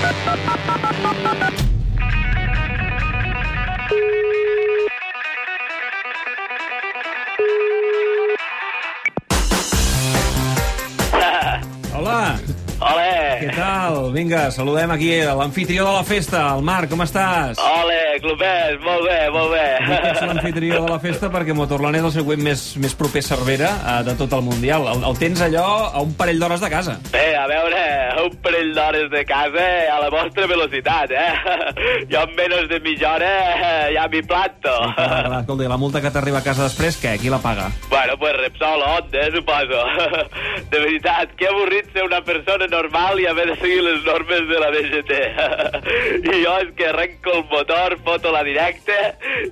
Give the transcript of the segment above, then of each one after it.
Thank you. Ole! què tal? Vinga, saludem aquí l'anfitrió de la festa, el Marc, com estàs? Ole, clubers, molt bé, molt bé. Que ets l'anfitrió de la festa perquè Motorland és el següent més, més proper Cervera eh, de tot el Mundial. El, el tens allò a un parell d'hores de casa. Bé, a veure, un parell d'hores de casa a la vostra velocitat, eh? Jo en menys de mitja hora eh, ja m'hi planto. Clar, Escolta, la multa que t'arriba a casa després, què? Qui la paga? Bueno, pues Repsol Honda, suposo. De veritat, que avorrit ser una persona normal i haver de seguir les normes de la DGT. I jo és que arrenco el motor, foto la directa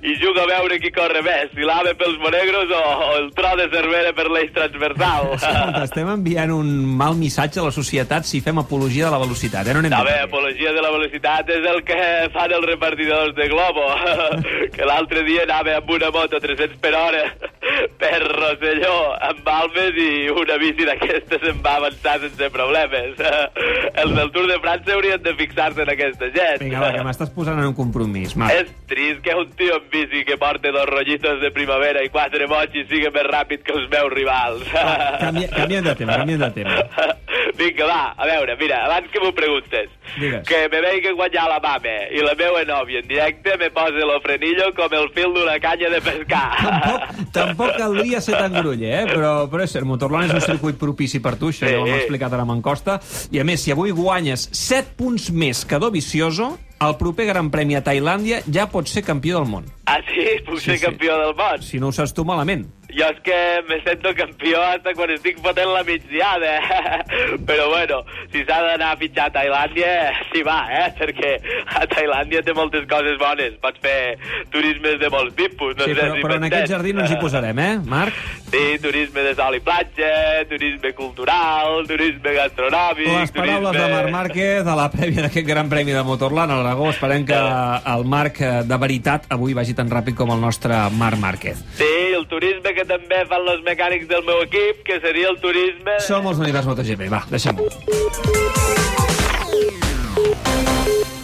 i jugo a veure qui corre més, si l'AVE pels monegros o, o el tro de Cervera per l'eix transversal. Escolta, estem enviant un mal missatge a la societat si fem apologia de la velocitat, eh? No anem veure, apologia de la velocitat és el que fan els repartidors de Globo, que l'altre dia anava amb una moto a 300 per hora per Rosselló, amb Balmes, i una bici d'aquestes em va avançar sense problemes. Els del Tour de França haurien de fixar-se en aquesta gent. Vinga, va, que m'estàs posant en un compromís, Marc. És trist que un tio amb bici que porta dos rollitos de primavera i quatre mochis sigui més ràpid que els meus rivals. Canvia, canviem de tema, canviem de tema. Vinga, va, a veure, mira, abans que m'ho preguntes, Digues. que me veig que guanyar la mame i la meva nòvia en directe me posa lo frenillo com el fil d'una canya de pescar. Tampoc, tampoc caldria ser tan gruller, eh? però, però és cert, Motorland és un circuit propici per tu, això Sí. ja ho hem explicat ara amb en Costa, i a més, si avui guanyes 7 punts més que Dovizioso, el proper Gran Premi a Tailàndia ja pot ser campió del món. Ah, sí? Puc Sí, ser sí. campió del món? Si no ho saps tu malament. Jo és que me sento campió hasta quan estic fotent la migdiada. Però bueno, si s'ha d'anar a fitxar a Tailàndia, s'hi va, eh? Perquè a Tailàndia té moltes coses bones. Pots fer turismes de molts tipus. No Sí, sé però, si però en aquest jardí no ens hi posarem, eh, Marc? Sí, turisme de sol i platja, turisme cultural, turisme gastronòmic... Les paraules turisme... de Marc Márquez a la prèvia d'aquest Gran Premi de Motorland a l'Aragó. Esperem que el Marc eh, de veritat avui vagi tan ràpid com el nostre Marc Márquez. Sí, el turisme que també fan els mecànics del meu equip, que seria el turisme... Som els univers MotoGP. Va, deixem-ho.